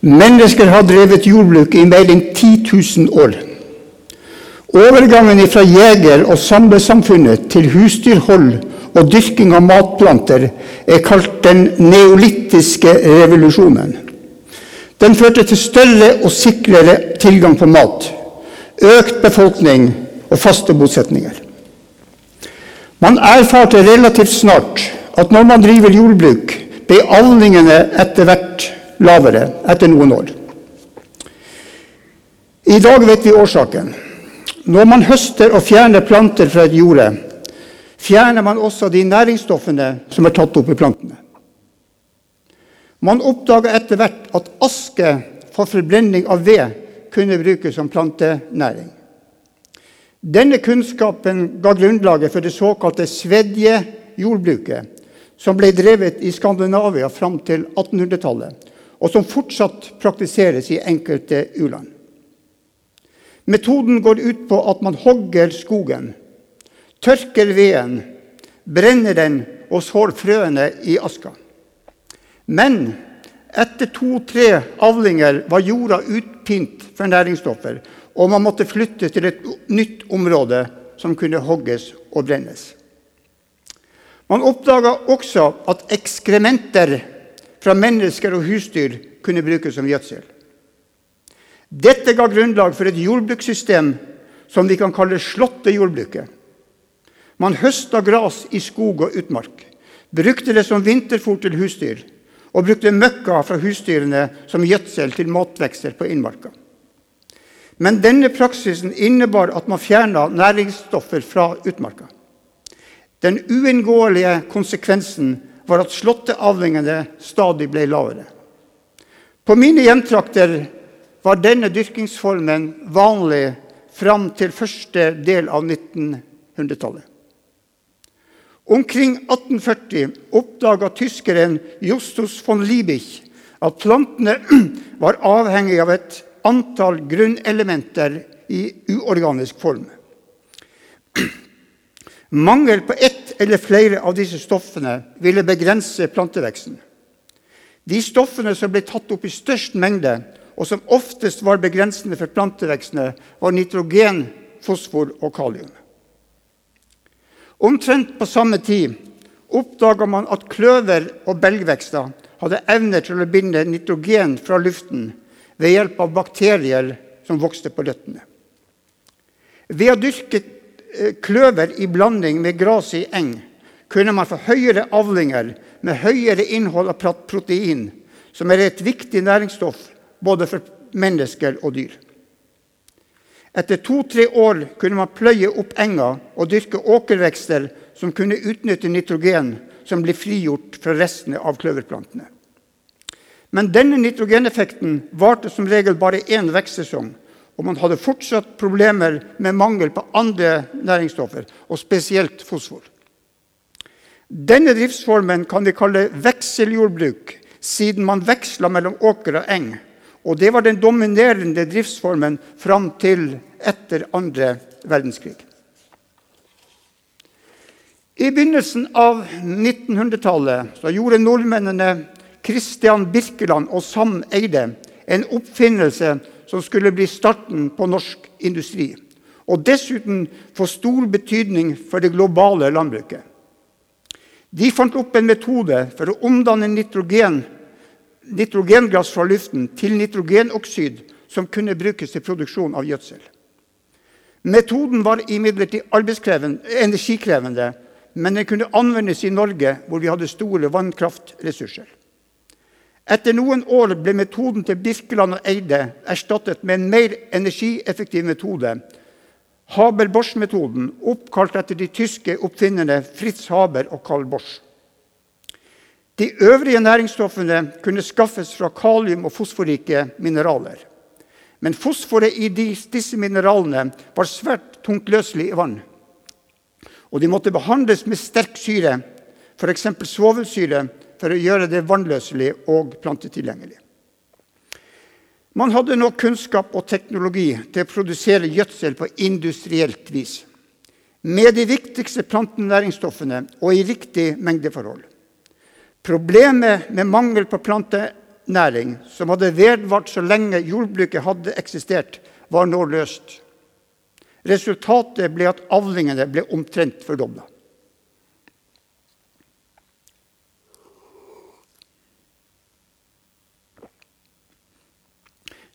Mennesker har drevet jordbruk i mer enn 10 000 år. Overgangen fra jeger- og samlesamfunnet til husdyrhold og dyrking av matplanter er kalt den neolittiske revolusjonen. Den førte til større og sikrere tilgang på mat, økt befolkning og faste bosetninger. Man erfarte relativt snart at når man driver jordbruk, ble avlingene etter hvert lavere etter noen år. I dag vet vi årsaken. Når man høster og fjerner planter fra et jorde, fjerner man også de næringsstoffene som er tatt opp i plantene. Man oppdaga etter hvert at aske for forbrenning av ved kunne brukes som plantenæring. Denne kunnskapen ga grunnlaget for det såkalte svedjejordbruket, som ble drevet i Skandinavia fram til 1800-tallet, og som fortsatt praktiseres i enkelte u-land. Metoden går ut på at man hogger skogen, tørker veden, brenner den og sår frøene i aska. Men etter to-tre avlinger var jorda utpint for næringsstoffer, og man måtte flytte til et nytt område som kunne hogges og brennes. Man oppdaga også at ekskrementer fra mennesker og husdyr kunne brukes som gjødsel. Dette ga grunnlag for et jordbrukssystem som vi kan kalle slåttejordbruket. Man høsta gras i skog og utmark, brukte det som vinterfôr til husdyr og brukte møkka fra husdyrene som gjødsel til matvekster på innmarka. Men denne praksisen innebar at man fjerna næringsstoffer fra utmarka. Den uunngåelige konsekvensen var at slåtteavlingene stadig ble lavere. På mine hjemtrakter var denne dyrkingsformen vanlig fram til første del av 1900-tallet. Omkring 1840 oppdaga tyskeren Justus von Liebig at plantene var avhengig av et antall grunnelementer i uorganisk form. Mangel på ett eller flere av disse stoffene ville begrense planteveksten. De stoffene som ble tatt opp i størst mengde, og som oftest var begrensende for plantevekstene, var nitrogen, fosfor og kalium. Omtrent på samme tid oppdaga man at kløver og belgvekster hadde evner til å binde nitrogen fra luften ved hjelp av bakterier som vokste på røttene. Ved å dyrke kløver i blanding med gras i eng kunne man få høyere avlinger med høyere innhold av protein, som er et viktig næringsstoff både for mennesker og dyr. Etter to-tre år kunne man pløye opp enga og dyrke åkervekster som kunne utnytte nitrogen som blir frigjort fra restene av kløverplantene. Men denne nitrogeneffekten varte som regel bare én vekstsesong, og man hadde fortsatt problemer med mangel på andre næringsstoffer, og spesielt fosfor. Denne driftsformen kan vi kalle vekseljordbruk, siden man veksla mellom åker og eng. Og det var den dominerende driftsformen fram til etter andre verdenskrig. I begynnelsen av 1900-tallet gjorde nordmennene Christian Birkeland og Sam Eide en oppfinnelse som skulle bli starten på norsk industri, og dessuten få stor betydning for det globale landbruket. De fant opp en metode for å omdanne nitrogen, nitrogengass fra luften til nitrogenoksid som kunne brukes til produksjon av gjødsel. Metoden var imidlertid energikrevende, men den kunne anvendes i Norge, hvor vi hadde store vannkraftressurser. Etter noen år ble metoden til Birkeland og Eide erstattet med en mer energieffektiv metode, Haber-Bosch-metoden, oppkalt etter de tyske oppfinnerne Fritz Haber og Karl Bosch. De øvrige næringsstoffene kunne skaffes fra kalium- og fosforrike mineraler. Men fosforet i disse mineralene var svært tungtløselig i vann. Og de måtte behandles med sterk syre, f.eks. svovelsyre, for å gjøre det vannløselig og plantetilgjengelig. Man hadde nok kunnskap og teknologi til å produsere gjødsel på industrielt vis. Med de viktigste plantenæringsstoffene og i riktig mengdeforhold. Problemet med mangel på plantenæring, som hadde vedvart så lenge jordbruket hadde eksistert, var nå løst. Resultatet ble at avlingene ble omtrent fordobla.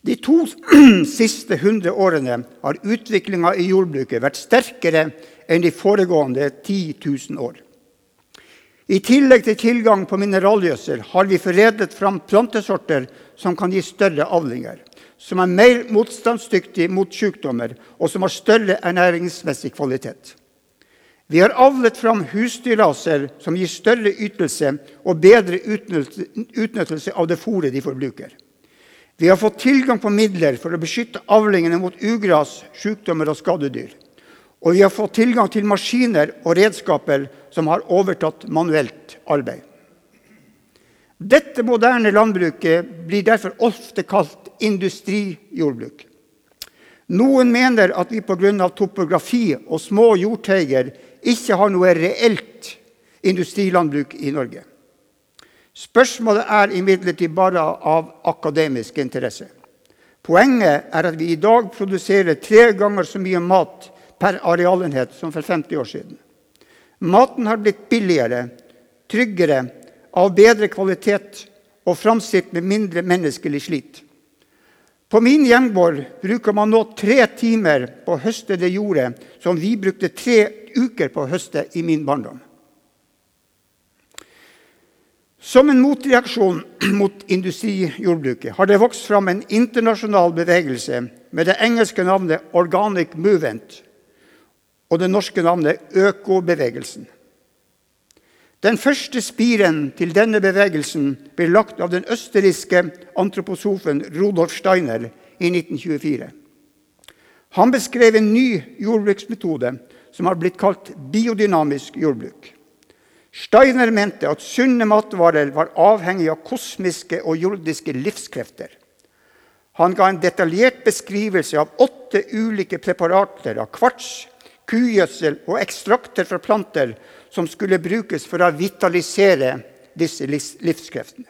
De to siste hundre årene har utviklinga i jordbruket vært sterkere enn de foregående 10 000 år. I tillegg til tilgang på mineralgjødsel har vi foredlet fram plantesorter som kan gi større avlinger, som er mer motstandsdyktige mot sykdommer, og som har større ernæringsmessig kvalitet. Vi har avlet fram husdyrraser som gir større ytelse og bedre utnyttelse av det fôret de forbruker. Vi har fått tilgang på midler for å beskytte avlingene mot ugras, sykdommer og skadedyr. Og vi har fått tilgang til maskiner og redskaper som har overtatt manuelt arbeid. Dette moderne landbruket blir derfor ofte kalt industrijordbruk. Noen mener at vi pga. topografi og små jordteiger ikke har noe reelt industrilandbruk i Norge. Spørsmålet er imidlertid bare av akademisk interesse. Poenget er at vi i dag produserer tre ganger så mye mat per arealenhet som for 50 år siden. Maten har blitt billigere, tryggere, av bedre kvalitet og framstilt med mindre menneskelig slit. På min hjemgård bruker man nå tre timer på å høste det jordet som vi brukte tre uker på å høste i min barndom. Som en motreaksjon mot industrijordbruket har det vokst fram en internasjonal bevegelse med det engelske navnet 'Organic Movement' og det norske navnet Økobevegelsen. Den første spiren til denne bevegelsen ble lagt av den østerrikske antroposofen Rudolf Steiner i 1924. Han beskrev en ny jordbruksmetode som har blitt kalt biodynamisk jordbruk. Steiner mente at sunne matvarer var avhengig av kosmiske og jordiske livskrefter. Han ga en detaljert beskrivelse av åtte ulike preparater av kvarts, kugjødsel og ekstrakter fra planter som skulle brukes for å vitalisere disse livskreftene.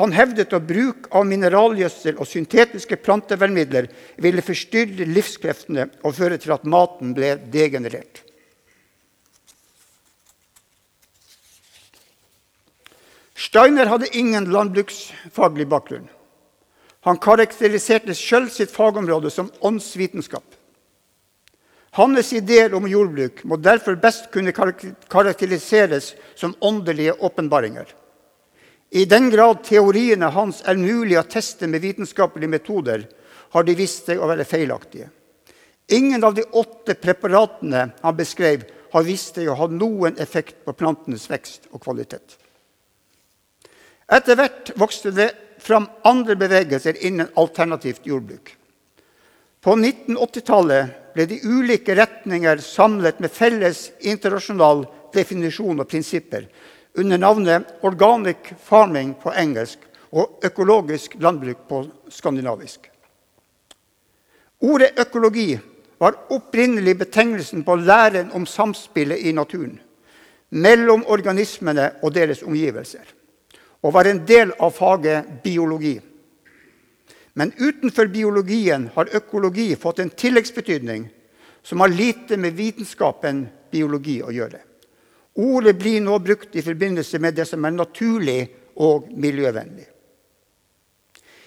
Han hevdet at bruk av mineralgjødsel og syntetiske plantevernmidler ville forstyrre livskreftene og føre til at maten ble degenerert. Steiner hadde ingen landbruksfaglig bakgrunn. Han karakteriserte sjøl sitt fagområde som åndsvitenskap. Hans ideer om jordbruk må derfor best kunne karakteriseres som åndelige åpenbaringer. I den grad teoriene hans er mulig å teste med vitenskapelige metoder, har de vist seg å være feilaktige. Ingen av de åtte preparatene han beskrev, har vist seg å ha noen effekt på plantenes vekst og kvalitet. Etter hvert vokste det fram andre bevegelser innen alternativt jordbruk. På 1980-tallet ble de ulike retninger samlet med felles internasjonal definisjon og prinsipper under navnet 'organic farming' på engelsk og 'økologisk landbruk' på skandinavisk. Ordet økologi var opprinnelig betegnelsen på læren om samspillet i naturen mellom organismene og deres omgivelser og var en del av faget biologi. Men utenfor biologien har økologi fått en tilleggsbetydning som har lite med vitenskapen biologi å gjøre. Ordet blir nå brukt i forbindelse med det som er naturlig og miljøvennlig.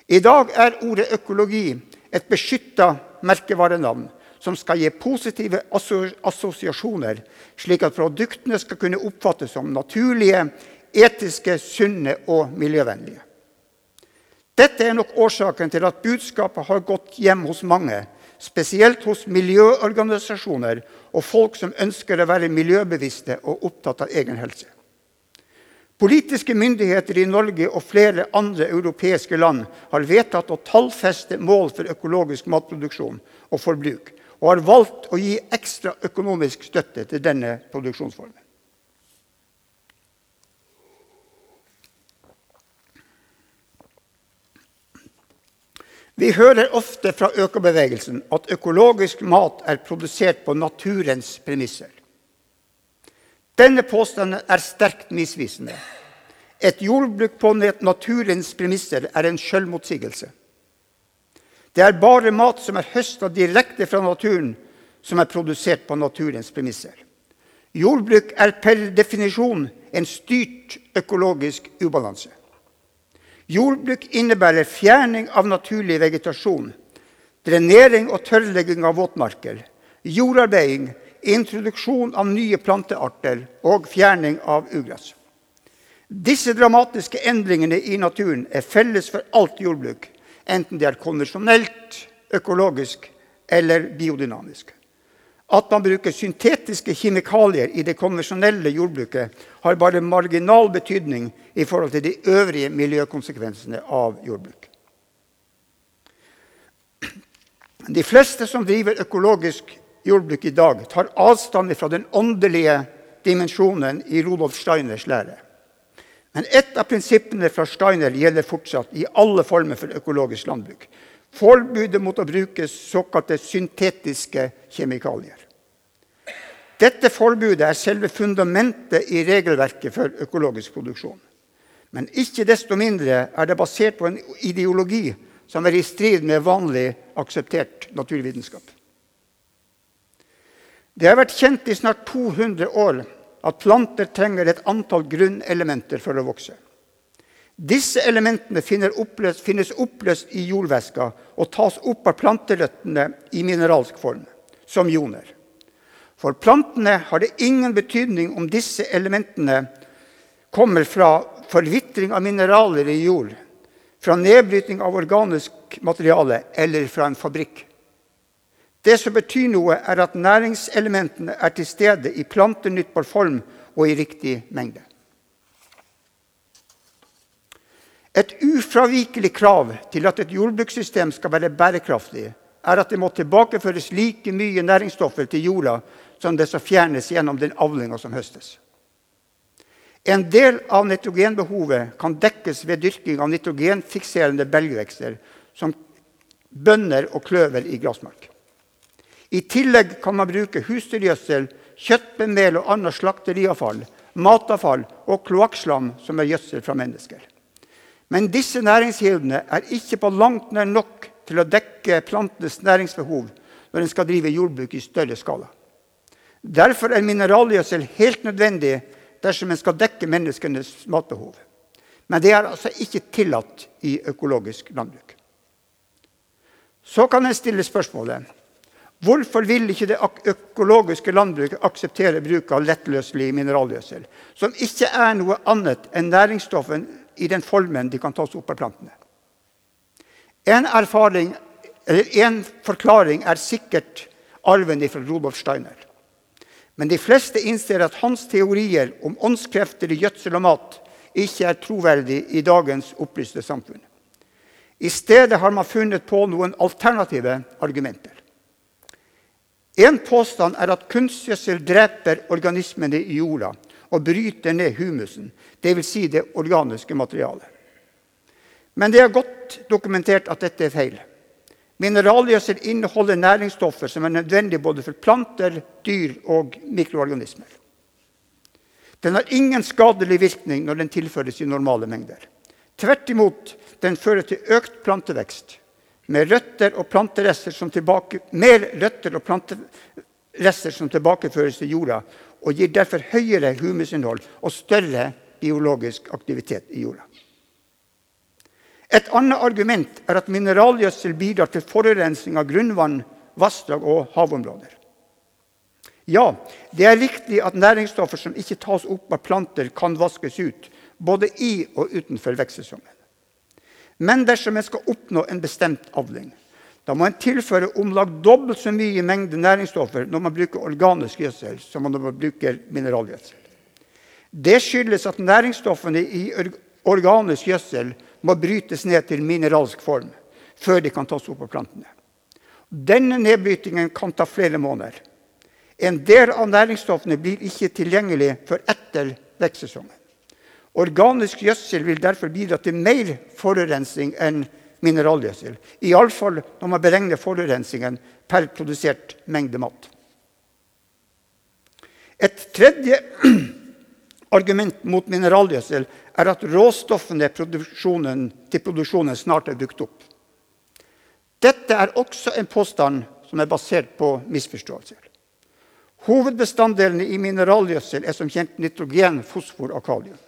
I dag er ordet økologi et beskytta merkevarenavn som skal gi positive assosiasjoner, slik at produktene skal kunne oppfattes som naturlige, etiske, sunne og miljøvennlige. Dette er nok årsaken til at budskapet har gått hjem hos mange, spesielt hos miljøorganisasjoner og folk som ønsker å være miljøbevisste og opptatt av egen helse. Politiske myndigheter i Norge og flere andre europeiske land har vedtatt å tallfeste mål for økologisk matproduksjon og forbruk, og har valgt å gi ekstra økonomisk støtte til denne produksjonsformen. Vi hører ofte fra økobevegelsen at økologisk mat er produsert på naturens premisser. Denne påstanden er sterkt misvisende. Et jordbruk på naturens premisser er en selvmotsigelse. Det er bare mat som er høsta direkte fra naturen, som er produsert på naturens premisser. Jordbruk er per definisjon en styrt økologisk ubalanse. Jordbruk innebærer fjerning av naturlig vegetasjon, drenering og tørrlegging av våtmarker, jordarbeiding, introduksjon av nye plantearter og fjerning av ugress. Disse dramatiske endringene i naturen er felles for alt jordbruk, enten det er konvensjonelt, økologisk eller biodynamisk. At man bruker syntetiske kjemikalier i det konvensjonelle jordbruket, har bare marginal betydning i forhold til de øvrige miljøkonsekvensene av jordbruk. De fleste som driver økologisk jordbruk i dag, tar avstand fra den åndelige dimensjonen i Rudolf Steiners lære. Men ett av prinsippene fra Steiner gjelder fortsatt i alle former for økologisk landbruk. Forbudet mot å bruke såkalte syntetiske kjemikalier. Dette forbudet er selve fundamentet i regelverket for økologisk produksjon. Men ikke desto mindre er det basert på en ideologi som er i strid med vanlig akseptert naturvitenskap. Det har vært kjent i snart 200 år at planter trenger et antall grunnelementer for å vokse. Disse elementene oppløst, finnes oppløst i jordvæska og tas opp av planterøttene i mineralsk form, som joner. For plantene har det ingen betydning om disse elementene kommer fra forvitring av mineraler i jord, fra nedbryting av organisk materiale eller fra en fabrikk. Det som betyr noe, er at næringselementene er til stede i plantenyttbar form og i riktig mengde. Et ufravikelig krav til at et jordbrukssystem skal være bærekraftig, er at det må tilbakeføres like mye næringsstoffer til jorda som det som fjernes gjennom den avlinga som høstes. En del av nitrogenbehovet kan dekkes ved dyrking av nitrogenfikserende belgvekster, som bønner og kløver i gressmark. I tillegg kan man bruke husdyrgjødsel, kjøttbemel og annet slakteriavfall, matavfall og kloakkslam som er gjødsel fra mennesker. Men disse næringskildene er ikke på langt nær nok til å dekke plantenes næringsbehov når en skal drive jordbruk i større skala. Derfor er mineralgjødsel helt nødvendig dersom en skal dekke menneskenes matbehov. Men det er altså ikke tillatt i økologisk landbruk. Så kan en stille spørsmålet Hvorfor vil ikke det økologiske landbruket akseptere bruk av lettløselig mineralgjødsel, som ikke er noe annet enn næringsstoffen i den formen de kan tas opp av plantene? En, erfaring, en forklaring er sikkert arven fra Rudolf Steiner. Men de fleste innser at hans teorier om åndskrefter i gjødsel og mat ikke er troverdig i dagens opplyste samfunn. I stedet har man funnet på noen alternative argumenter. En påstand er at kunstgjødsel dreper organismene i jorda og bryter ned humusen, dvs. Si det organiske materialet. Men det er godt dokumentert at dette er feil. Mineralgjødsel inneholder næringsstoffer som er nødvendige både for planter, dyr og mikroorganismer. Den har ingen skadelig virkning når den tilføres i normale mengder. Tvert imot, den fører til økt plantevekst, med røtter og planterester som, tilbake, mer røtter og planterester som tilbakeføres til jorda, og gir derfor høyere humusinnhold og større biologisk aktivitet i jorda. Et annet argument er at mineralgjødsel bidrar til forurensning av grunnvann, vassdrag og havområder. Ja, det er riktig at næringsstoffer som ikke tas opp av planter, kan vaskes ut, både i og utenfor vekstsesongen. Men dersom en skal oppnå en bestemt avling, da må en tilføre om lag dobbelt så mye mengde næringsstoffer når man bruker organisk gjødsel, som når man bruker mineralgjødsel. Det skyldes at næringsstoffene i organisk gjødsel må brytes ned til mineralsk form før de kan tas opp av plantene. Denne nedbrytingen kan ta flere måneder. En del av næringsstoffene blir ikke tilgjengelig før etter vekstsesongen. Organisk gjødsel vil derfor bidra til mer forurensning enn mineralgjødsel. Iallfall når man beregner forurensningen per produsert mengde mat. Et tredje argument mot mineralgjødsel er at råstoffene til produksjonen snart er brukt opp. Dette er også en påstand som er basert på misforståelser. Hovedbestanddelene i mineralgjødsel er som kjent nitrogen, fosfor og kalium.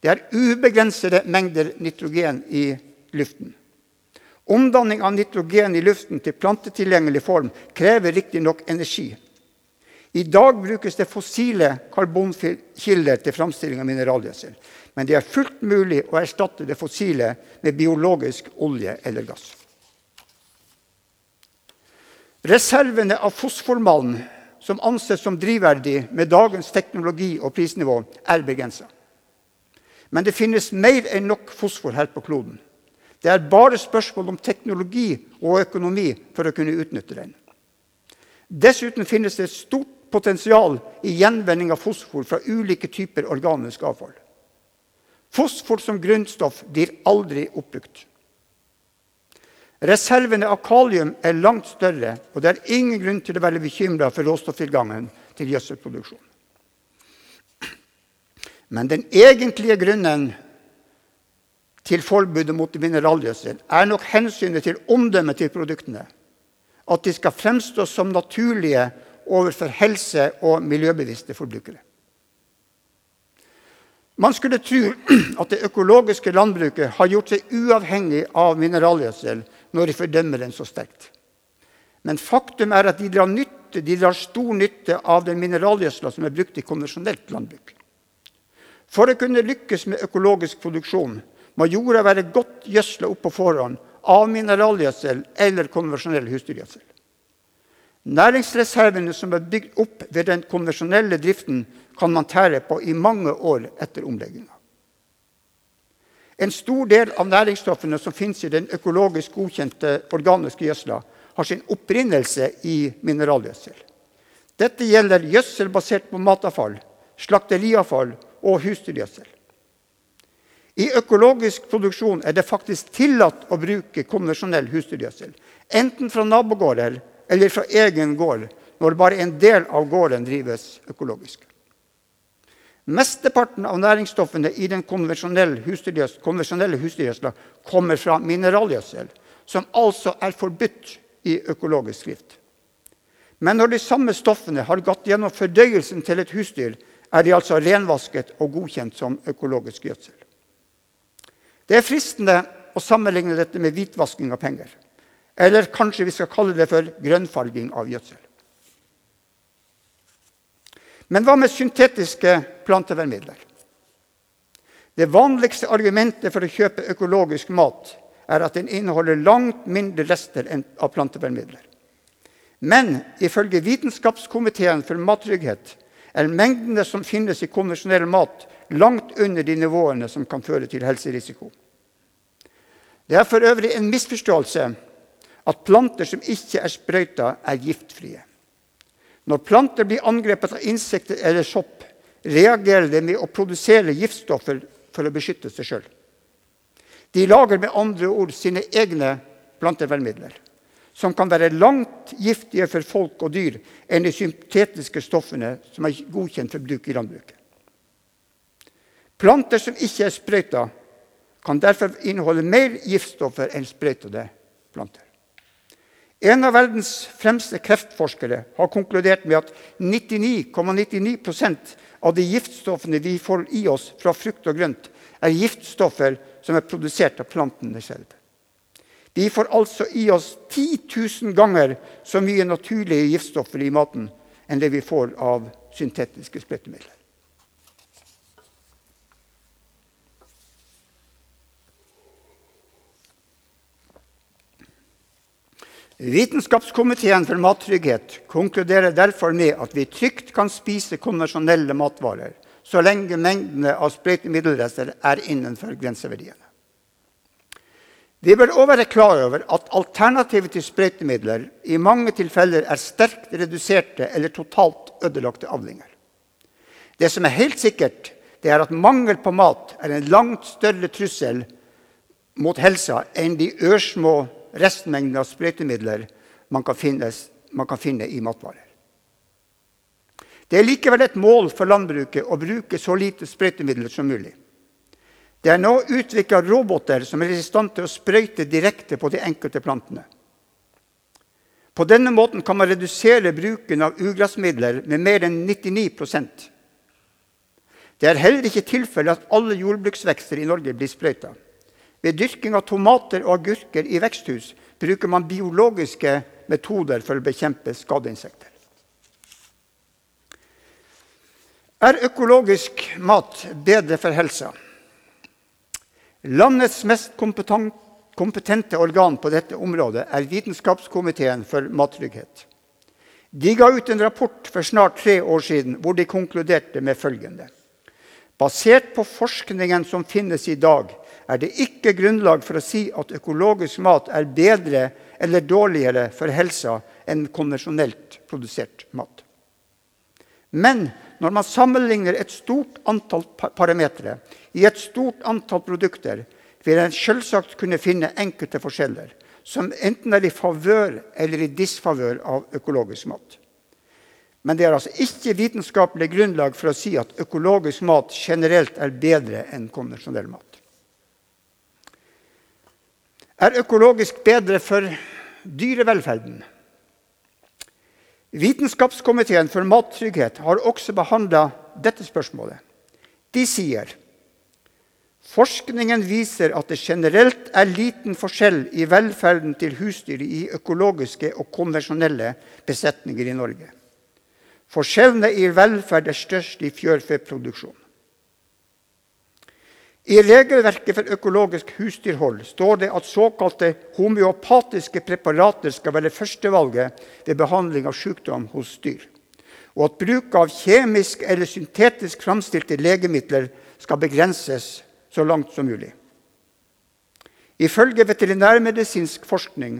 Det er ubegrensede mengder nitrogen i luften. Omdanning av nitrogen i luften til plantetilgjengelig form krever riktignok energi. I dag brukes det fossile karbonkilder til framstilling av mineralgjødsel. Men det er fullt mulig å erstatte det fossile med biologisk olje eller gass. Reservene av fosformalm som anses som drivverdig med dagens teknologi og prisnivå, er begrensa. Men det finnes mer enn nok fosfor her på kloden. Det er bare spørsmål om teknologi og økonomi for å kunne utnytte den. Dessuten finnes det et stort potensial i gjenvinning av fosfor fra ulike typer organisk avfall. Fosfor som grunnstoff blir aldri oppbrukt. Reservene av kalium er langt større, og det er ingen grunn til å være bekymra for råstofftilgangen til gjødselproduksjon. Men den egentlige grunnen til forbudet mot mineralgjødsel er nok hensynet til omdømmet til produktene. At de skal fremstå som naturlige overfor helse- og miljøbevisste forbrukere. Man skulle tro at det økologiske landbruket har gjort seg uavhengig av mineralgjødsel når de fordømmer den så sterkt. Men faktum er at de drar, nytte, de drar stor nytte av den mineralgjødsla som er brukt i konvensjonelt landbruk. For å kunne lykkes med økologisk produksjon må jorda være godt gjødsla opp på forhånd av mineralgjødsel eller konvensjonell husdyrgjødsel. Næringsreservene som er bygd opp ved den konvensjonelle driften, kan man tære på i mange år etter omlegginga. En stor del av næringsstoffene som finnes i den økologisk godkjente organiske gjødsla, har sin opprinnelse i mineralgjødsel. Dette gjelder gjødsel basert på matavfall, slakteriavfall og husdyrgjødsel. I økologisk produksjon er det faktisk tillatt å bruke konvensjonell husdyrgjødsel, enten fra nabogårder eller fra egen gård når bare en del av gården drives økologisk. Mesteparten av næringsstoffene i den konvensjonelle husdyrgjødsla kommer fra mineralgjødsel, som altså er forbudt i økologisk skrift. Men når de samme stoffene har gått gjennom fordøyelsen til et husdyr, er de altså renvasket og godkjent som økologisk gjødsel. Det er fristende å sammenligne dette med hvitvasking av penger. Eller kanskje vi skal kalle det for grønnfarging av gjødsel. Men hva med syntetiske plantevernmidler? Det vanligste argumentet for å kjøpe økologisk mat er at den inneholder langt mindre rester av plantevernmidler. Men ifølge Vitenskapskomiteen for mattrygghet er mengdene som finnes i konvensjonell mat, langt under de nivåene som kan føre til helserisiko. Det er for øvrig en misforståelse at planter som ikke er sprøyta, er giftfrie. Når planter blir angrepet av insekter eller sopp, reagerer de med å produsere giftstoffer for å beskytte seg sjøl. De lager med andre ord sine egne plantevernmidler, som kan være langt giftigere for folk og dyr enn de syntetiske stoffene som er godkjent for bruk i landbruket. Planter som ikke er sprøyta, kan derfor inneholde mer giftstoffer enn sprøytede planter. En av verdens fremste kreftforskere har konkludert med at 99,99 ,99 av de giftstoffene vi får i oss fra frukt og grønt, er giftstoffer som er produsert av plantene selv. Vi får altså i oss 10 000 ganger så mye naturlige giftstoffer i maten enn det vi får av syntetiske sprøytemidler. Vitenskapskomiteen for mattrygghet konkluderer derfor med at vi trygt kan spise konvensjonelle matvarer så lenge mengdene av sprøytemiddelrester er innenfor grenseverdiene. Vi bør også være klar over at alternativet til sprøytemidler i mange tilfeller er sterkt reduserte eller totalt ødelagte avlinger. Det som er helt sikkert, det er at mangel på mat er en langt større trussel mot helsa enn de ørsmå restmengden av sprøytemidler man kan, finnes, man kan finne i matvarer. Det er likevel et mål for landbruket å bruke så lite sprøytemidler som mulig. Det er nå utvikla roboter som er i stand til å sprøyte direkte på de enkelte plantene. På denne måten kan man redusere bruken av ugressmidler med mer enn 99% Det er heller ikke tilfellet at alle jordbruksvekster i Norge blir sprøyta. Ved dyrking av tomater og agurker i veksthus bruker man biologiske metoder for å bekjempe skadeinsekter. Er økologisk mat bedre for helsa? Landets mest kompetente organ på dette området er Vitenskapskomiteen for mattrygghet. De ga ut en rapport for snart tre år siden hvor de konkluderte med følgende. Basert på forskningen som finnes i dag, er det ikke grunnlag for å si at økologisk mat er bedre eller dårligere for helsa enn konvensjonelt produsert mat. Men når man sammenligner et stort antall parametere i et stort antall produkter, vil en selvsagt kunne finne enkelte forskjeller, som enten er i favør eller i disfavør av økologisk mat. Men det er altså ikke vitenskapelig grunnlag for å si at økologisk mat generelt er bedre enn konvensjonell mat er økologisk bedre for dyrevelferden. Vitenskapskomiteen for mattrygghet har også behandla dette spørsmålet. De sier forskningen viser at det generelt er liten forskjell i velferden til husdyr i økologiske og konvensjonelle besetninger i Norge. Forskjellene i velferd er størst i fjørfeproduksjon. I regelverket for økologisk husdyrhold står det at såkalte homeopatiske preparater skal være førstevalget ved behandling av sykdom hos dyr, og at bruk av kjemisk eller syntetisk framstilte legemidler skal begrenses så langt som mulig. Ifølge veterinærmedisinsk forskning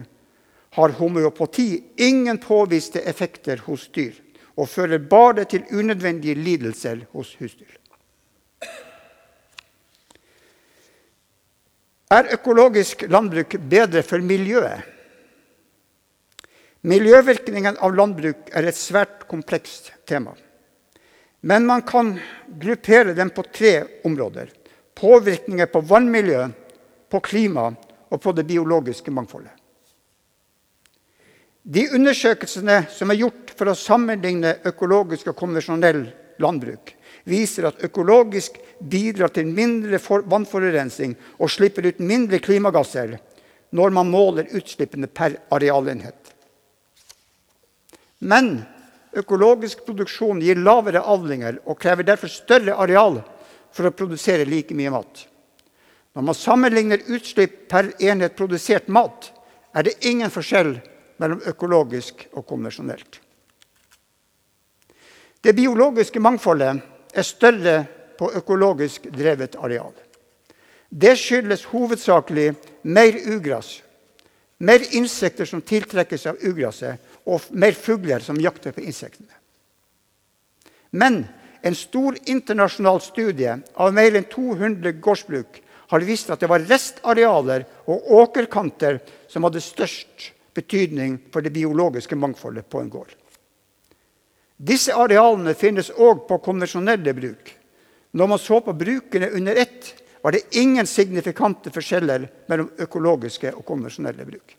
har homeopati ingen påviste effekter hos dyr og fører bare til unødvendige lidelser hos husdyr. Er økologisk landbruk bedre for miljøet? Miljøvirkningen av landbruk er et svært komplekst tema. Men man kan gruppere den på tre områder. Påvirkninger på vannmiljø, på klima og på det biologiske mangfoldet. De undersøkelsene som er gjort for å sammenligne økologisk og konvensjonell landbruk, viser at økologisk bidrar til mindre vannforurensning og slipper ut mindre klimagasser når man måler utslippene per arealenhet. Men økologisk produksjon gir lavere avlinger og krever derfor større areal for å produsere like mye mat. Når man sammenligner utslipp per enhet produsert mat, er det ingen forskjell mellom økologisk og konvensjonelt. Det biologiske mangfoldet er større på økologisk drevet areal. Det skyldes hovedsakelig mer ugress, mer insekter som tiltrekkes av ugraset, og mer fugler som jakter på insektene. Men en stor internasjonal studie av mer enn 200 gårdsbruk har vist at det var restarealer og åkerkanter som hadde størst betydning for det biologiske mangfoldet på en gård. Disse arealene finnes òg på konvensjonelle bruk. Når man så på brukene under ett, var det ingen signifikante forskjeller mellom økologiske og konvensjonelle bruk.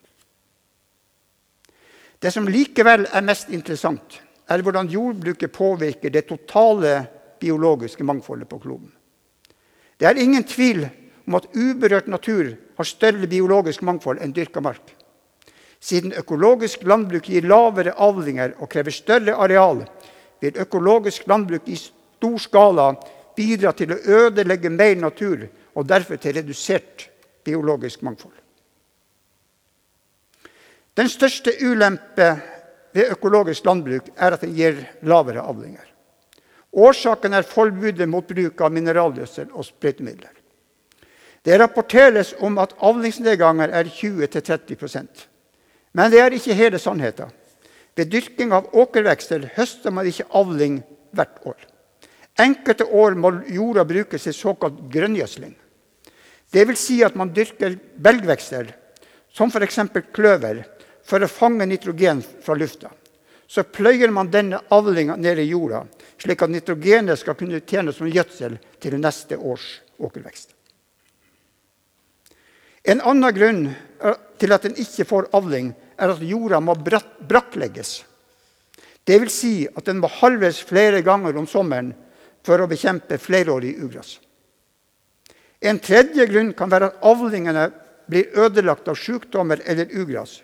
Det som likevel er mest interessant, er hvordan jordbruket påvirker det totale biologiske mangfoldet på kloden. Det er ingen tvil om at uberørt natur har større biologisk mangfold enn dyrka mark. Siden økologisk landbruk gir lavere avlinger og krever større areal, vil økologisk landbruk i stor skala bidra til å ødelegge mer natur og derfor til redusert biologisk mangfold. Den største ulempe ved økologisk landbruk er at den gir lavere avlinger. Årsaken er forbudet mot bruk av mineralgjødsel og sprøytemidler. Det rapporteres om at avlingsnedganger er 20-30 men det er ikke hele sannheten. Ved dyrking av åkervekster høster man ikke avling hvert år. Enkelte år må jorda brukes til såkalt grønngjødsling. Dvs. Si at man dyrker belgvekster, som f.eks. kløver, for å fange nitrogen fra lufta. så pløyer man denne avlinga ned i jorda, slik at nitrogenet skal kunne tjene som gjødsel til neste års åkervekst. En annen grunn til at en ikke får avling, er at jorda må brakklegges. Vil si at den må halves flere ganger om sommeren for å bekjempe flerårig ugress. En tredje grunn kan være at avlingene blir ødelagt av sykdommer eller ugress,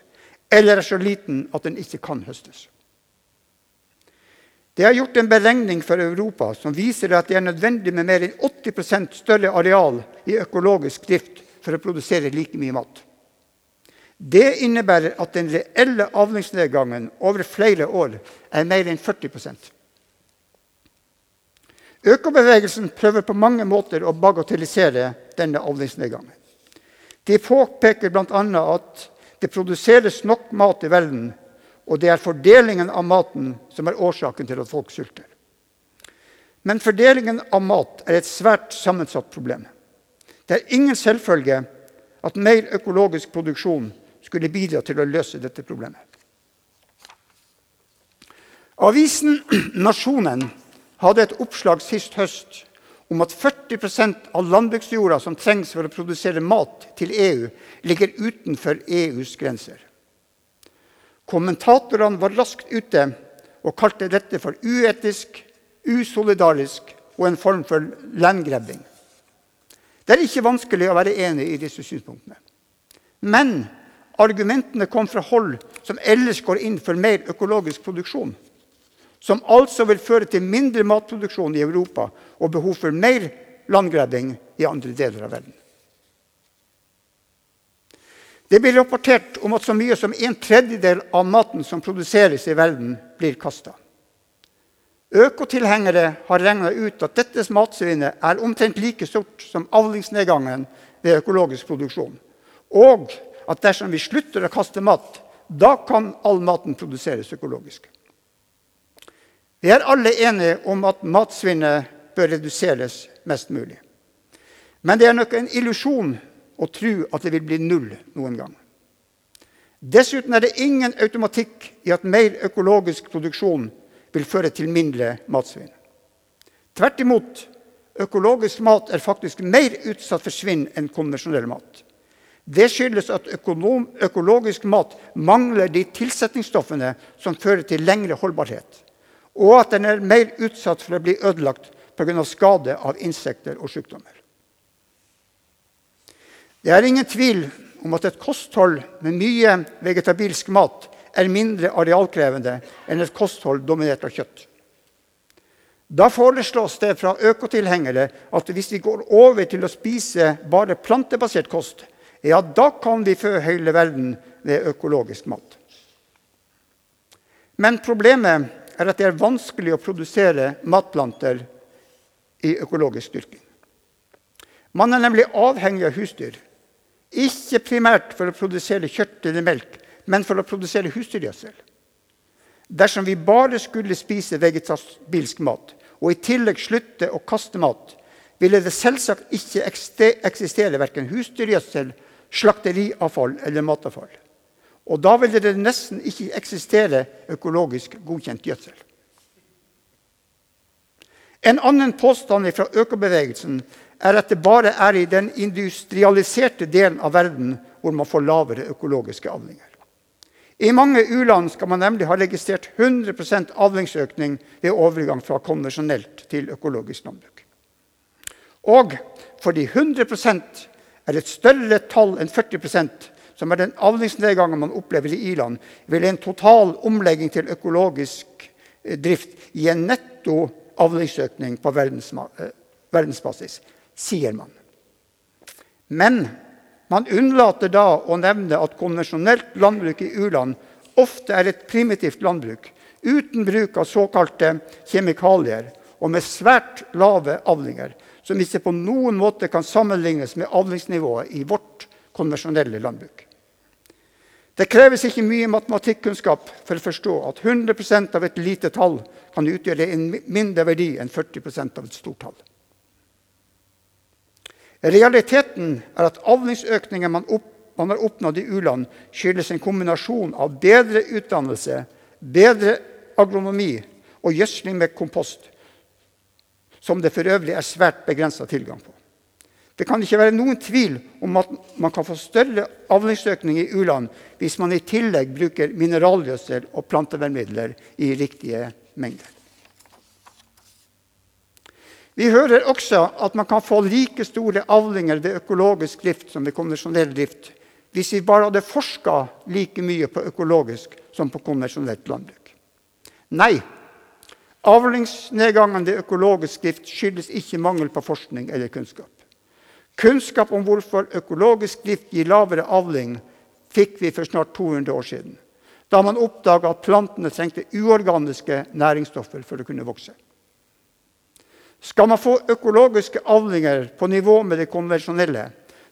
eller er så liten at den ikke kan høstes. Det er gjort en beregning for Europa som viser at det er nødvendig med mer enn 80% større areal i økologisk drift for å produsere like mye mat. Det innebærer at den reelle avlingsnedgangen over flere år er mer enn 40% Økobevegelsen prøver på mange måter å bagatellisere denne avlingsnedgangen. De påpeker bl.a. at det produseres nok mat i verden og det er fordelingen av maten som er årsaken til at folk sulter. Men fordelingen av mat er et svært sammensatt problem. Det er ingen selvfølge at mer økologisk produksjon skulle bidra til å løse dette problemet. Avisen Nasjonen hadde et oppslag sist høst om at 40% av landbruksjorda som trengs for å produsere mat til EU, ligger utenfor EUs grenser. Kommentatorene var raskt ute og kalte dette for uetisk, usolidarisk og en form for landgrabbing. Det er ikke vanskelig å være enig i disse synspunktene. Men argumentene kom fra hold som ellers går inn for mer økologisk produksjon. Som altså vil føre til mindre matproduksjon i Europa og behov for mer landgrabbing i andre deler av verden. Det blir rapportert om at så mye som en tredjedel av maten som produseres i verden, blir kasta. Økotilhengere har regna ut at dette matsvinnet er omtrent like stort som avlingsnedgangen ved økologisk produksjon. Og at dersom vi slutter å kaste mat, da kan all maten produseres økologisk. Vi er alle enige om at matsvinnet bør reduseres mest mulig. Men det er nok en illusjon å tro at det vil bli null noen gang. Dessuten er det ingen automatikk i at mer økologisk produksjon vil føre til mindre matsvinn. Tvert imot. Økologisk mat er faktisk mer utsatt for svinn enn konvensjonell mat. Det skyldes at økonom, økologisk mat mangler de tilsetningsstoffene som fører til lengre holdbarhet, og at den er mer utsatt for å bli ødelagt pga. skade av insekter og sykdommer. Det er ingen tvil om at et kosthold med mye vegetabilsk mat er mindre arealkrevende enn et kosthold dominert av kjøtt. Da foreslås det fra økotilhengere at hvis vi går over til å spise bare plantebasert kost, ja, da kan vi fø hele verden med økologisk mat. Men problemet er at det er vanskelig å produsere matplanter i økologisk dyrking. Man er nemlig avhengig av husdyr. Ikke primært for å produsere kjøtt eller melk, men for å produsere husdyrgjødsel. Dersom vi bare skulle spise vegetabilsk mat og i tillegg slutte å kaste mat, ville det selvsagt ikke eksistere verken husdyrgjødsel, slakteriavfall eller matavfall. Og da ville det nesten ikke eksistere økologisk godkjent gjødsel. En annen påstand fra økobevegelsen er at det bare er i den industrialiserte delen av verden hvor man får lavere økologiske avlinger. I mange u-land skal man nemlig ha registrert 100% avlingsøkning ved overgang fra konvensjonelt til økologisk landbruk. Og fordi 100 er et større tall enn 40% som er den avlingsnedgangen man opplever i i-land, vil en total omlegging til økologisk eh, drift gi en netto avlingsøkning på eh, verdensbasis sier man. Men man unnlater da å nevne at konvensjonelt landbruk i u-land ofte er et primitivt landbruk uten bruk av såkalte kjemikalier og med svært lave avlinger, som ikke på noen måte kan sammenlignes med avlingsnivået i vårt konvensjonelle landbruk. Det kreves ikke mye matematikkunnskap for å forstå at 100% av et lite tall kan utgjøre en mindre verdi enn 40% av et stort tall. Realiteten er at avlingsøkningen man, opp, har oppnådd i u-land, skyldes en kombinasjon av bedre utdannelse, bedre agronomi og gjødsling med kompost, som det for øvrig er svært begrensa tilgang på. Det kan ikke være noen tvil om at man kan få større avlingsøkning i u-land hvis man i tillegg bruker mineralgjødsel og plantevernmidler i riktige mengder. Vi hører også at man kan få like store avlinger ved økologisk drift som ved konvensjonell drift hvis vi bare hadde forska like mye på økologisk som på konvensjonelt landbruk. Nei, avlingsnedgangen ved økologisk drift skyldes ikke mangel på forskning eller kunnskap. Kunnskap om hvorfor økologisk drift gir lavere avling, fikk vi for snart 200 år siden, da man oppdaga at plantene trengte uorganiske næringsstoffer for å kunne vokse. Skal man få økologiske avlinger på nivå med det konvensjonelle,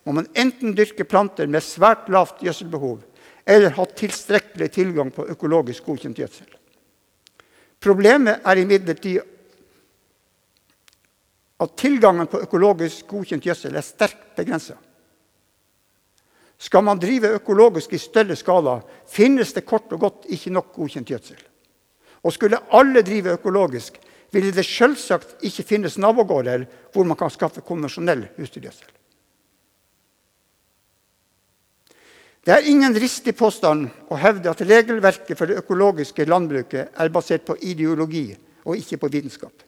må man enten dyrke planter med svært lavt gjødselbehov eller ha tilstrekkelig tilgang på økologisk godkjent gjødsel. Problemet er imidlertid at tilgangen på økologisk godkjent gjødsel er sterkt begrensa. Skal man drive økologisk i større skala, finnes det kort og godt ikke nok godkjent gjødsel. Og skulle alle drive økologisk, ville det selvsagt ikke finnes nabogårder hvor man kan skaffe konvensjonell husdyrgjødsel. Det er ingen ristig påstand å hevde at regelverket for det økologiske landbruket er basert på ideologi og ikke på vitenskap.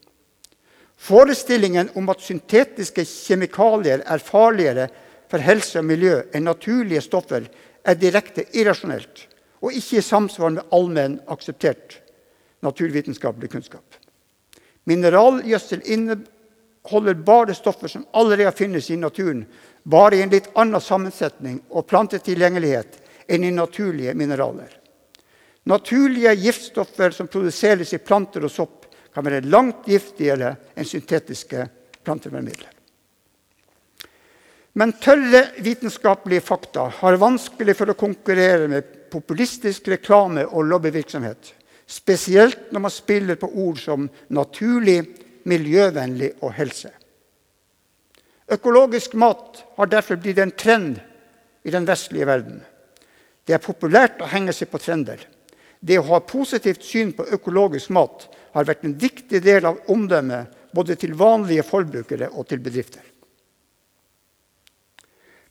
Forestillingen om at syntetiske kjemikalier er farligere for helse og miljø enn naturlige stoffer, er direkte irrasjonelt og ikke i samsvar med allmenn akseptert naturvitenskapelig kunnskap. Mineralgjødsel inneholder bare stoffer som allerede finnes i naturen, bare i en litt annen sammensetning og plantetilgjengelighet enn i naturlige mineraler. Naturlige giftstoffer som produseres i planter og sopp, kan være langt giftigere enn syntetiske plantevernmidler. Men tørre vitenskapelige fakta har vanskelig for å konkurrere med populistisk reklame og lobbyvirksomhet. Spesielt når man spiller på ord som naturlig, miljøvennlig og helse. Økologisk mat har derfor blitt en trend i den vestlige verden. Det er populært å henge seg på trender. Det å ha positivt syn på økologisk mat har vært en viktig del av omdømmet både til vanlige forbrukere og til bedrifter.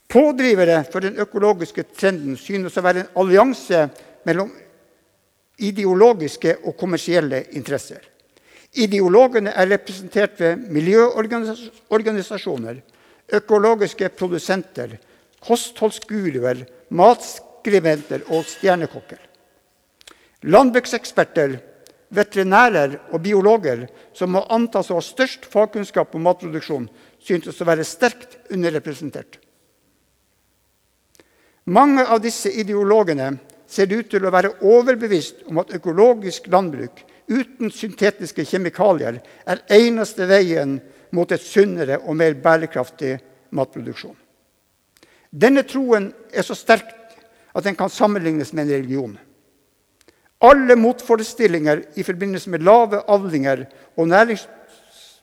Pådrivere for den økologiske trenden synes å være en allianse mellom ideologiske og kommersielle interesser. Ideologene er representert ved miljøorganisasjoner, økologiske produsenter, kostholdsguruer, matskribenter og stjernekokker. Landbrukseksperter, veterinærer og biologer, som må antas å ha størst fagkunnskap om matproduksjon, syntes å være sterkt underrepresentert. Mange av disse ideologene ser ut til å være overbevist om at økologisk landbruk uten syntetiske kjemikalier er eneste veien mot et sunnere og mer bærekraftig matproduksjon. Denne troen er så sterk at den kan sammenlignes med en religion. Alle motforestillinger i forbindelse med lave avlinger og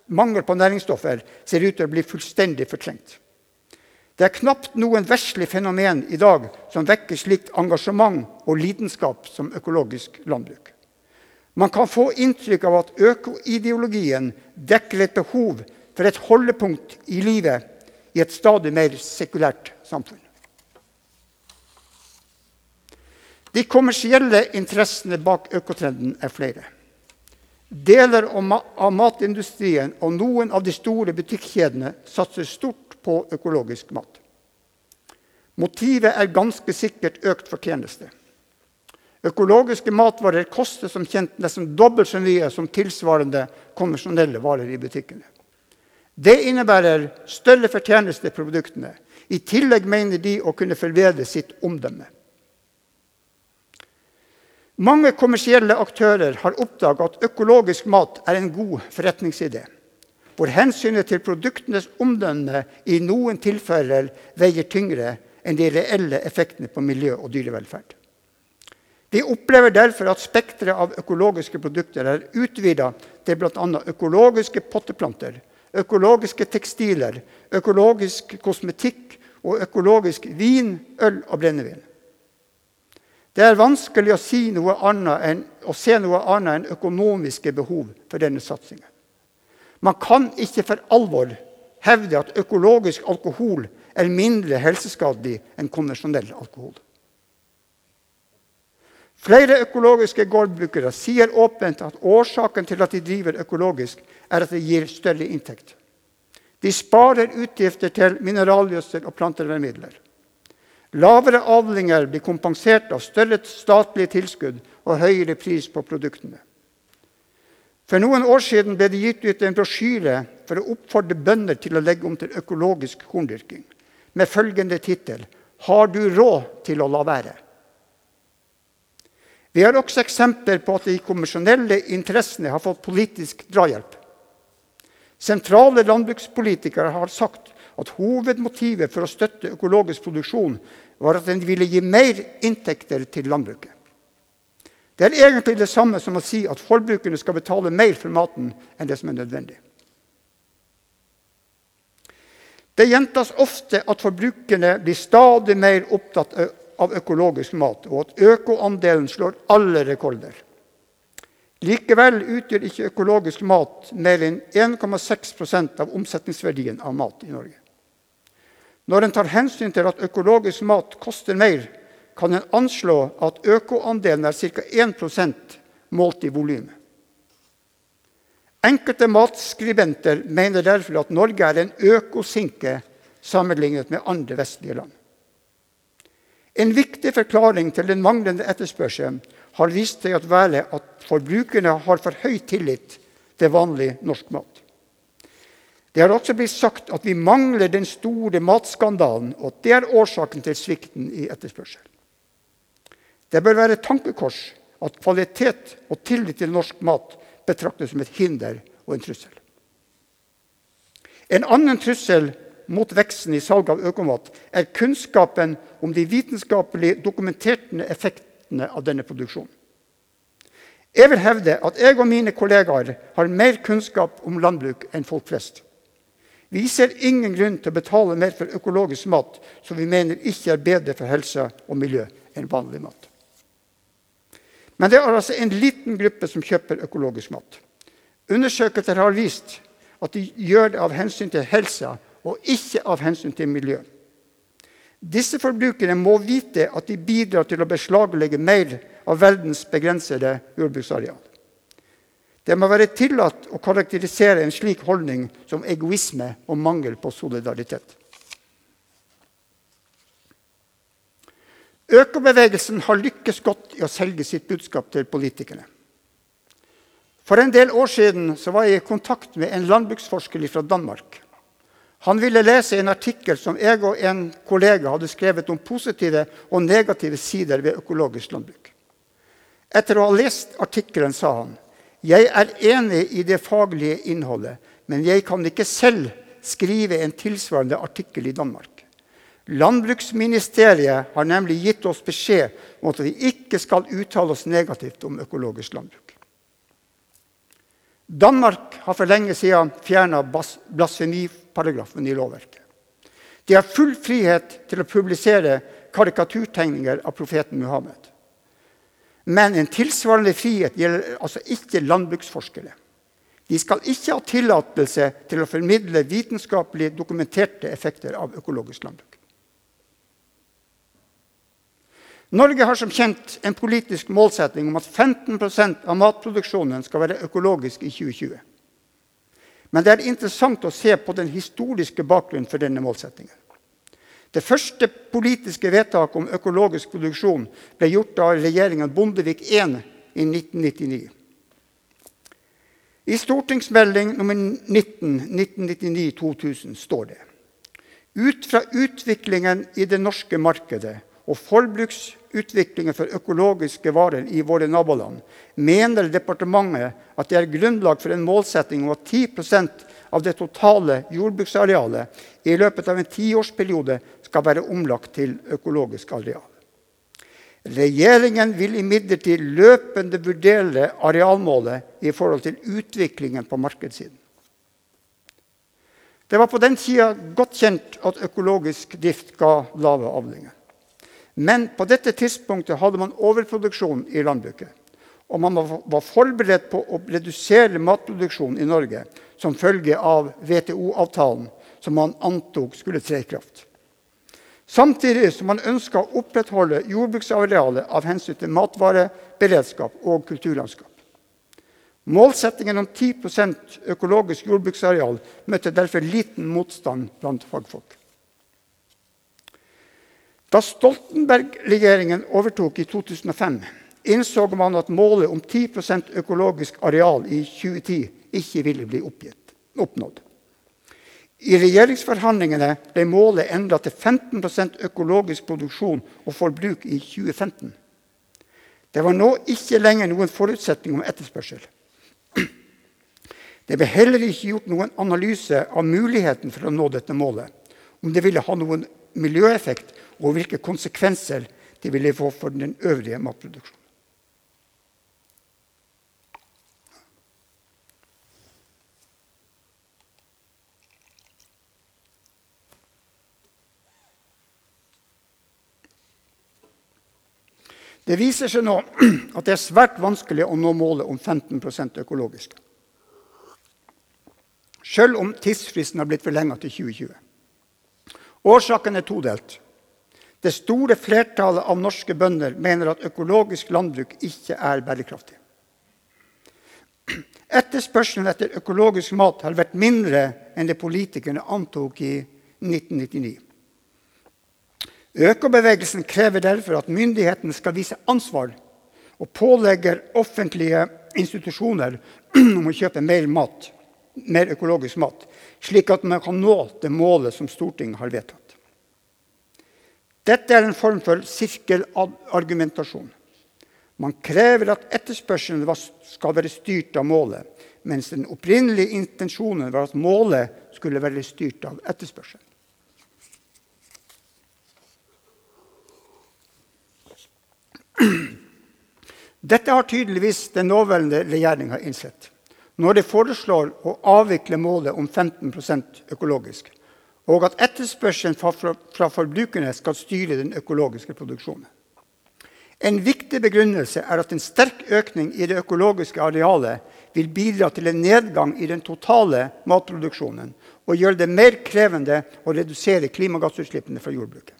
mangel på næringsstoffer ser ut til å bli fullstendig fortrengt. Det er knapt noen veslig fenomen i dag som vekker slikt engasjement og lidenskap som økologisk landbruk. Man kan få inntrykk av at økoideologien dekker et behov for et holdepunkt i livet i et stadig mer sekulært samfunn. De kommersielle interessene bak økotrenden er flere. Deler av matindustrien og noen av de store butikkjedene satser stort på økologisk mat. Motivet er ganske sikkert økt fortjeneste. Økologiske matvarer koster som kjent nesten dobbelt så mye som tilsvarende konvensjonelle varer i butikkene. Det innebærer større fortjeneste i produktene. I tillegg mener de å kunne forbedre sitt omdømme. Mange kommersielle aktører har oppdaga at økologisk mat er en god forretningsidé hvor hensynet til produktenes omdømme i noen tilfeller veier tyngre enn de reelle effektene på miljø og dyrevelferd. Vi opplever derfor at spekteret av økologiske produkter er utvida til bl.a. økologiske potteplanter, økologiske tekstiler, økologisk kosmetikk og økologisk vin, øl og brennevin. Det er vanskelig å si enn å se noe annet enn økonomiske behov for denne satsingen. Man kan ikke for alvor hevde at økologisk alkohol er mindre helseskadelig enn konvensjonell alkohol. Flere økologiske gårdbrukere sier åpent at årsaken til at de driver økologisk, er at det gir større inntekt. De sparer utgifter til mineralgjødsel og plantevernmidler. Lavere avlinger blir kompensert av større statlige tilskudd og høyere pris på produktene. For noen år siden ble det gitt ut en brosjyre for å oppfordre bønder til å legge om til økologisk korndyrking, med følgende tittel 'Har du råd til å la være'? Vi har også eksempler på at de konvensjonelle interessene har fått politisk drahjelp. Sentrale landbrukspolitikere har sagt at hovedmotivet for å støtte økologisk produksjon var at den ville gi mer inntekter til landbruket. Det er egentlig det samme som å si at forbrukerne skal betale mer for maten enn det som er nødvendig. Det gjentas ofte at forbrukerne blir stadig mer opptatt av økologisk mat, og at økoandelen slår alle rekorder. Likevel utgjør ikke økologisk mat mer enn 1,6% av omsetningsverdien av mat i Norge. Når en tar hensyn til at økologisk mat koster mer, kan en anslå at økoandelen er ca. 1% målt i volum. Enkelte matskribenter mener derfor at Norge er en økosinke sammenlignet med andre vestlige land. En viktig forklaring til den manglende etterspørselen har vist seg å være at forbrukerne har for høy tillit til vanlig norsk mat. Det har også blitt sagt at vi mangler den store matskandalen, og at det er årsaken til svikten i etterspørsel. Det bør være et tankekors at kvalitet og tillit til norsk mat betraktes som et hinder og en trussel. En annen trussel mot veksten i salg av økomat er kunnskapen om de vitenskapelig dokumenterte effektene av denne produksjonen. Jeg vil hevde at jeg og mine kollegaer har mer kunnskap om landbruk enn folk flest. Vi ser ingen grunn til å betale mer for økologisk mat som vi mener ikke er bedre for helse og miljø enn vanlig mat. Men det er altså en liten gruppe som kjøper økologisk mat. Undersøkelser har vist at de gjør det av hensyn til helsa og ikke av hensyn til miljø. Disse forbrukerne må vite at de bidrar til å beslaglegge mer av verdens begrensede jordbruksareal. Det må være tillatt å karakterisere en slik holdning som egoisme og mangel på solidaritet. Økobevegelsen har lykkes godt i å selge sitt budskap til politikerne. For en del år siden var jeg i kontakt med en landbruksforsker fra Danmark. Han ville lese en artikkel som jeg og en kollega hadde skrevet om positive og negative sider ved økologisk landbruk. Etter å ha lest artikkelen sa han jeg er enig i det faglige innholdet, men jeg kan ikke selv skrive en tilsvarende artikkel i Danmark. Landbruksministeriet har nemlig gitt oss beskjed om at vi ikke skal uttale oss negativt om økologisk landbruk. Danmark har for lenge siden fjerna blasfemiparagrafen i lovverket. De har full frihet til å publisere karikaturtegninger av profeten Muhammed. Men en tilsvarende frihet gjelder altså ikke landbruksforskere. De skal ikke ha tillatelse til å formidle vitenskapelig dokumenterte effekter av økologisk landbruk. Norge har som kjent en politisk målsetting om at 15 av matproduksjonen skal være økologisk i 2020. Men det er interessant å se på den historiske bakgrunnen for denne målsettingen. Det første politiske vedtaket om økologisk produksjon ble gjort av regjeringen Bondevik I i 1999. I stortingsmelding nr. 19 1999-2000 står det ut fra utviklingen i det norske markedet og forbruksutviklingen for økologiske varer i våre naboland, mener departementet at det er grunnlag for en målsetting om at 10% av det totale jordbruksarealet i løpet av en tiårsperiode skal være omlagt til økologisk areal. Regjeringen vil imidlertid løpende vurdere arealmålet i forhold til utviklingen på markedssiden. Det var på den tida godt kjent at økologisk drift ga lave avlinger. Men på dette tidspunktet hadde man overproduksjon i landbruket. og man var forberedt på å redusere matproduksjonen i Norge som følge av WTO-avtalen, som man antok skulle tre i kraft. Samtidig som man ønska å opprettholde jordbruksarealet av hensyn til matvareberedskap og kulturlandskap. Målsettingen om 10% økologisk jordbruksareal møtte derfor liten motstand blant fagfolk. Da Stoltenberg-regjeringen overtok i 2005, innså man at målet om 10% økologisk areal i 2010 ikke ville bli oppgitt, oppnådd. I regjeringsforhandlingene ble målet endra til 15% økologisk produksjon og forbruk i 2015. Det var nå ikke lenger noen forutsetning om etterspørsel. Det ble heller ikke gjort noen analyse av muligheten for å nå dette målet, om det ville ha noen miljøeffekt, og hvilke konsekvenser det ville få for den øvrige matproduksjonen. Det viser seg nå at det er svært vanskelig å nå målet om 15% økologisk. Selv om tidsfristen har blitt forlenga til 2020. Årsaken er todelt. Det store flertallet av norske bønder mener at økologisk landbruk ikke er bærekraftig. Etterspørselen etter økologisk mat har vært mindre enn det politikerne antok i 1999. Økobevegelsen krever derfor at myndighetene skal vise ansvar og pålegger offentlige institusjoner om å kjøpe mer, mat, mer økologisk mat, slik at man kan nå det målet som Stortinget har vedtatt. Dette er en form for sirkelargumentasjon. Man krever at etterspørselen skal være styrt av målet, mens den opprinnelige intensjonen var at målet skulle være styrt av etterspørselen. Dette har tydeligvis den nåværende regjeringa innsett når de foreslår å avvikle målet om 15% økologisk, og at etterspørselen fra forbrukerne skal styre den økologiske produksjonen. En viktig begrunnelse er at en sterk økning i det økologiske arealet vil bidra til en nedgang i den totale matproduksjonen og gjøre det mer krevende å redusere klimagassutslippene fra jordbruket.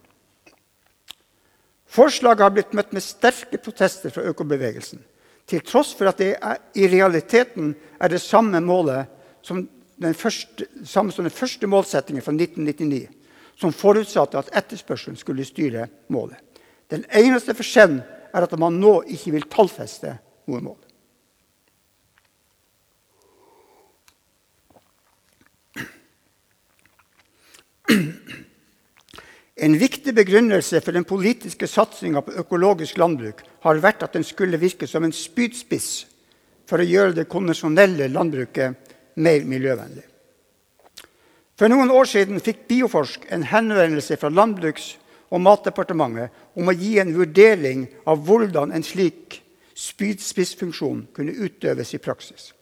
Forslaget har blitt møtt med sterke protester fra økobevegelsen, til tross for at det er, i realiteten er det samme målet som den første, samme som den første målsettingen fra 1999, som forutsatte at etterspørselen skulle styre målet. Den eneste forskjellen er at man nå ikke vil tallfeste noe mål. En viktig begrunnelse for den politiske satsinga på økologisk landbruk har vært at den skulle virke som en spydspiss for å gjøre det konvensjonelle landbruket mer miljøvennlig. For noen år siden fikk Bioforsk en henvendelse fra Landbruks- og matdepartementet om å gi en vurdering av hvordan en slik spydspissfunksjon kunne utøves i praksis.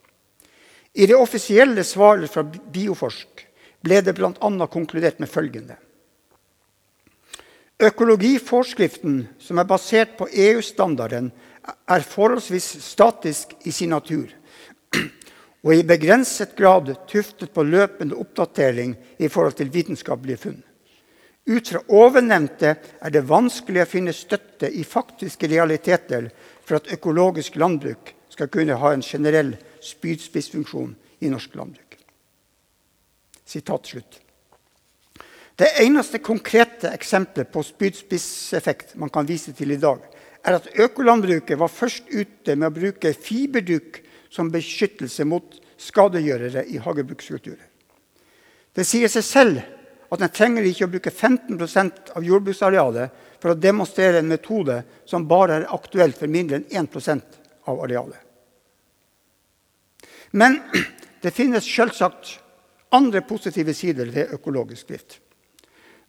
I det offisielle svaret fra Bioforsk ble det bl.a. konkludert med følgende. Økologiforskriften, som er basert på EU-standarden, er forholdsvis statisk i sin natur og i begrenset grad tuftet på løpende oppdatering i forhold til vitenskapelige funn. Ut fra ovennevnte er det vanskelig å finne støtte i faktiske realiteter for at økologisk landbruk skal kunne ha en generell spydspissfunksjon i norsk landbruk. Sitat slutt. Det eneste konkrete eksempelet på spydspisseffekt man kan vise til i dag, er at økolandbruket var først ute med å bruke fiberduk som beskyttelse mot skadegjørere i hagebrukskulturer. Det sier seg selv at en trenger ikke å bruke 15% av jordbruksarealet for å demonstrere en metode som bare er aktuell for mindre enn 1% av arealet. Men det finnes selvsagt andre positive sider ved økologisk drift.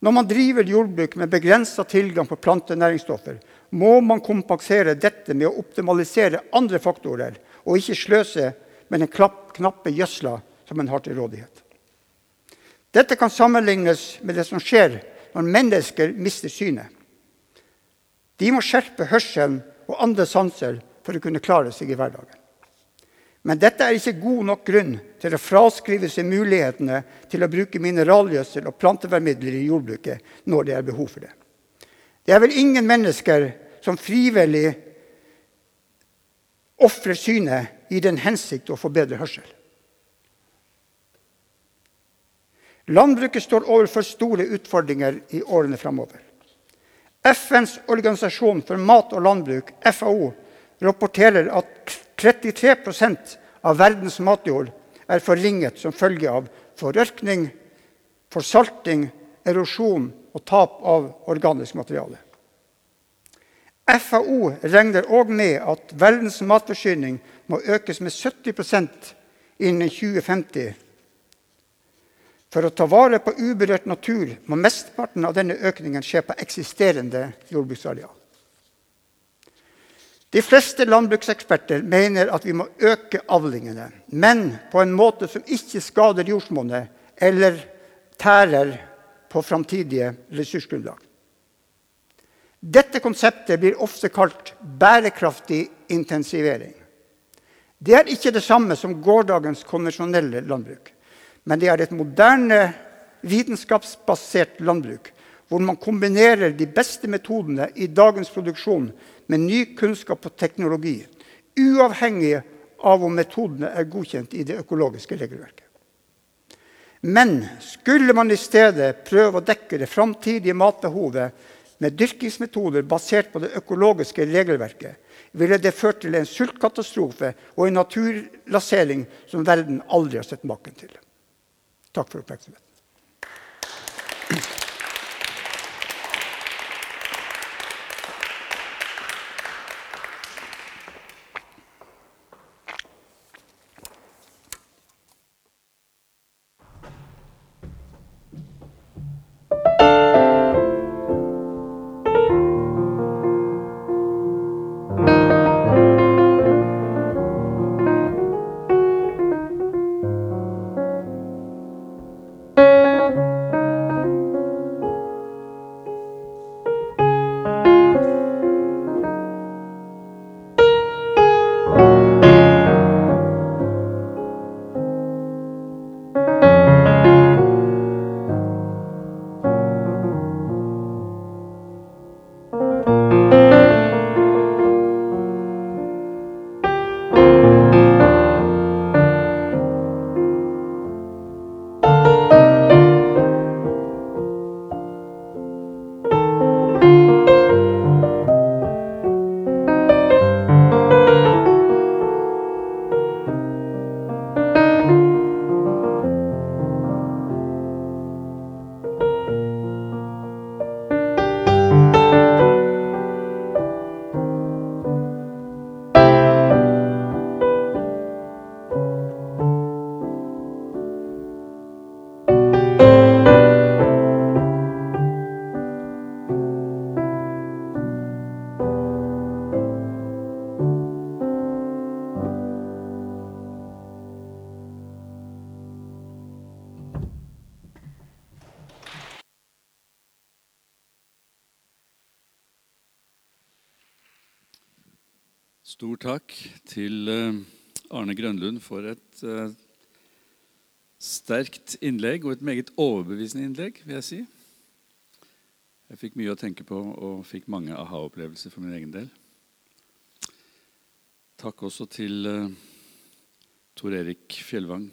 Når man driver jordbruk med begrensa tilgang på plantenæringsstoffer, må man kompensere dette med å optimalisere andre faktorer, og ikke sløse med den knappe gjødsla som en har til rådighet. Dette kan sammenlignes med det som skjer når mennesker mister synet. De må skjerpe hørselen og andre sanser for å kunne klare seg i hverdagen. Men dette er ikke god nok grunn til å fraskrive seg mulighetene til å bruke mineralgjødsel og plantevernmidler i jordbruket når det er behov for det. Det er vel ingen mennesker som frivillig ofrer synet i den hensikt å få bedre hørsel. Landbruket står overfor store utfordringer i årene framover. FNs organisasjon for mat og landbruk, FAO, rapporterer at 33% av verdens matjord er forringet som følge av forørkning, forsalting, erosjon og tap av organisk materiale. FAO regner òg med at verdens matforsyning må økes med 70% innen 2050. For å ta vare på uberørt natur må mesteparten av denne økningen skje på eksisterende jordbruksareal. De fleste landbrukseksperter mener at vi må øke avlingene, men på en måte som ikke skader jordsmonnet eller tærer på framtidige ressursgrunnlag. Dette konseptet blir ofte kalt bærekraftig intensivering. Det er ikke det samme som gårsdagens konvensjonelle landbruk, men det er et moderne, vitenskapsbasert landbruk hvor man kombinerer de beste metodene i dagens produksjon med ny kunnskap og teknologi, uavhengig av om metodene er godkjent i det økologiske regelverket. Men skulle man i stedet prøve å dekke det framtidige matbehovet med dyrkingsmetoder basert på det økologiske regelverket, ville det ført til en sultkatastrofe og en naturlasering som verden aldri har sett maken til. Takk for oppmerksomheten. Takk til eh, Arne Grønlund for et uh, sterkt innlegg og et meget overbevisende innlegg, vil jeg si. Jeg fikk mye å tenke på og fikk mange aha-opplevelser for min egen del. Takk også til uh, Tor Erik Fjellvang,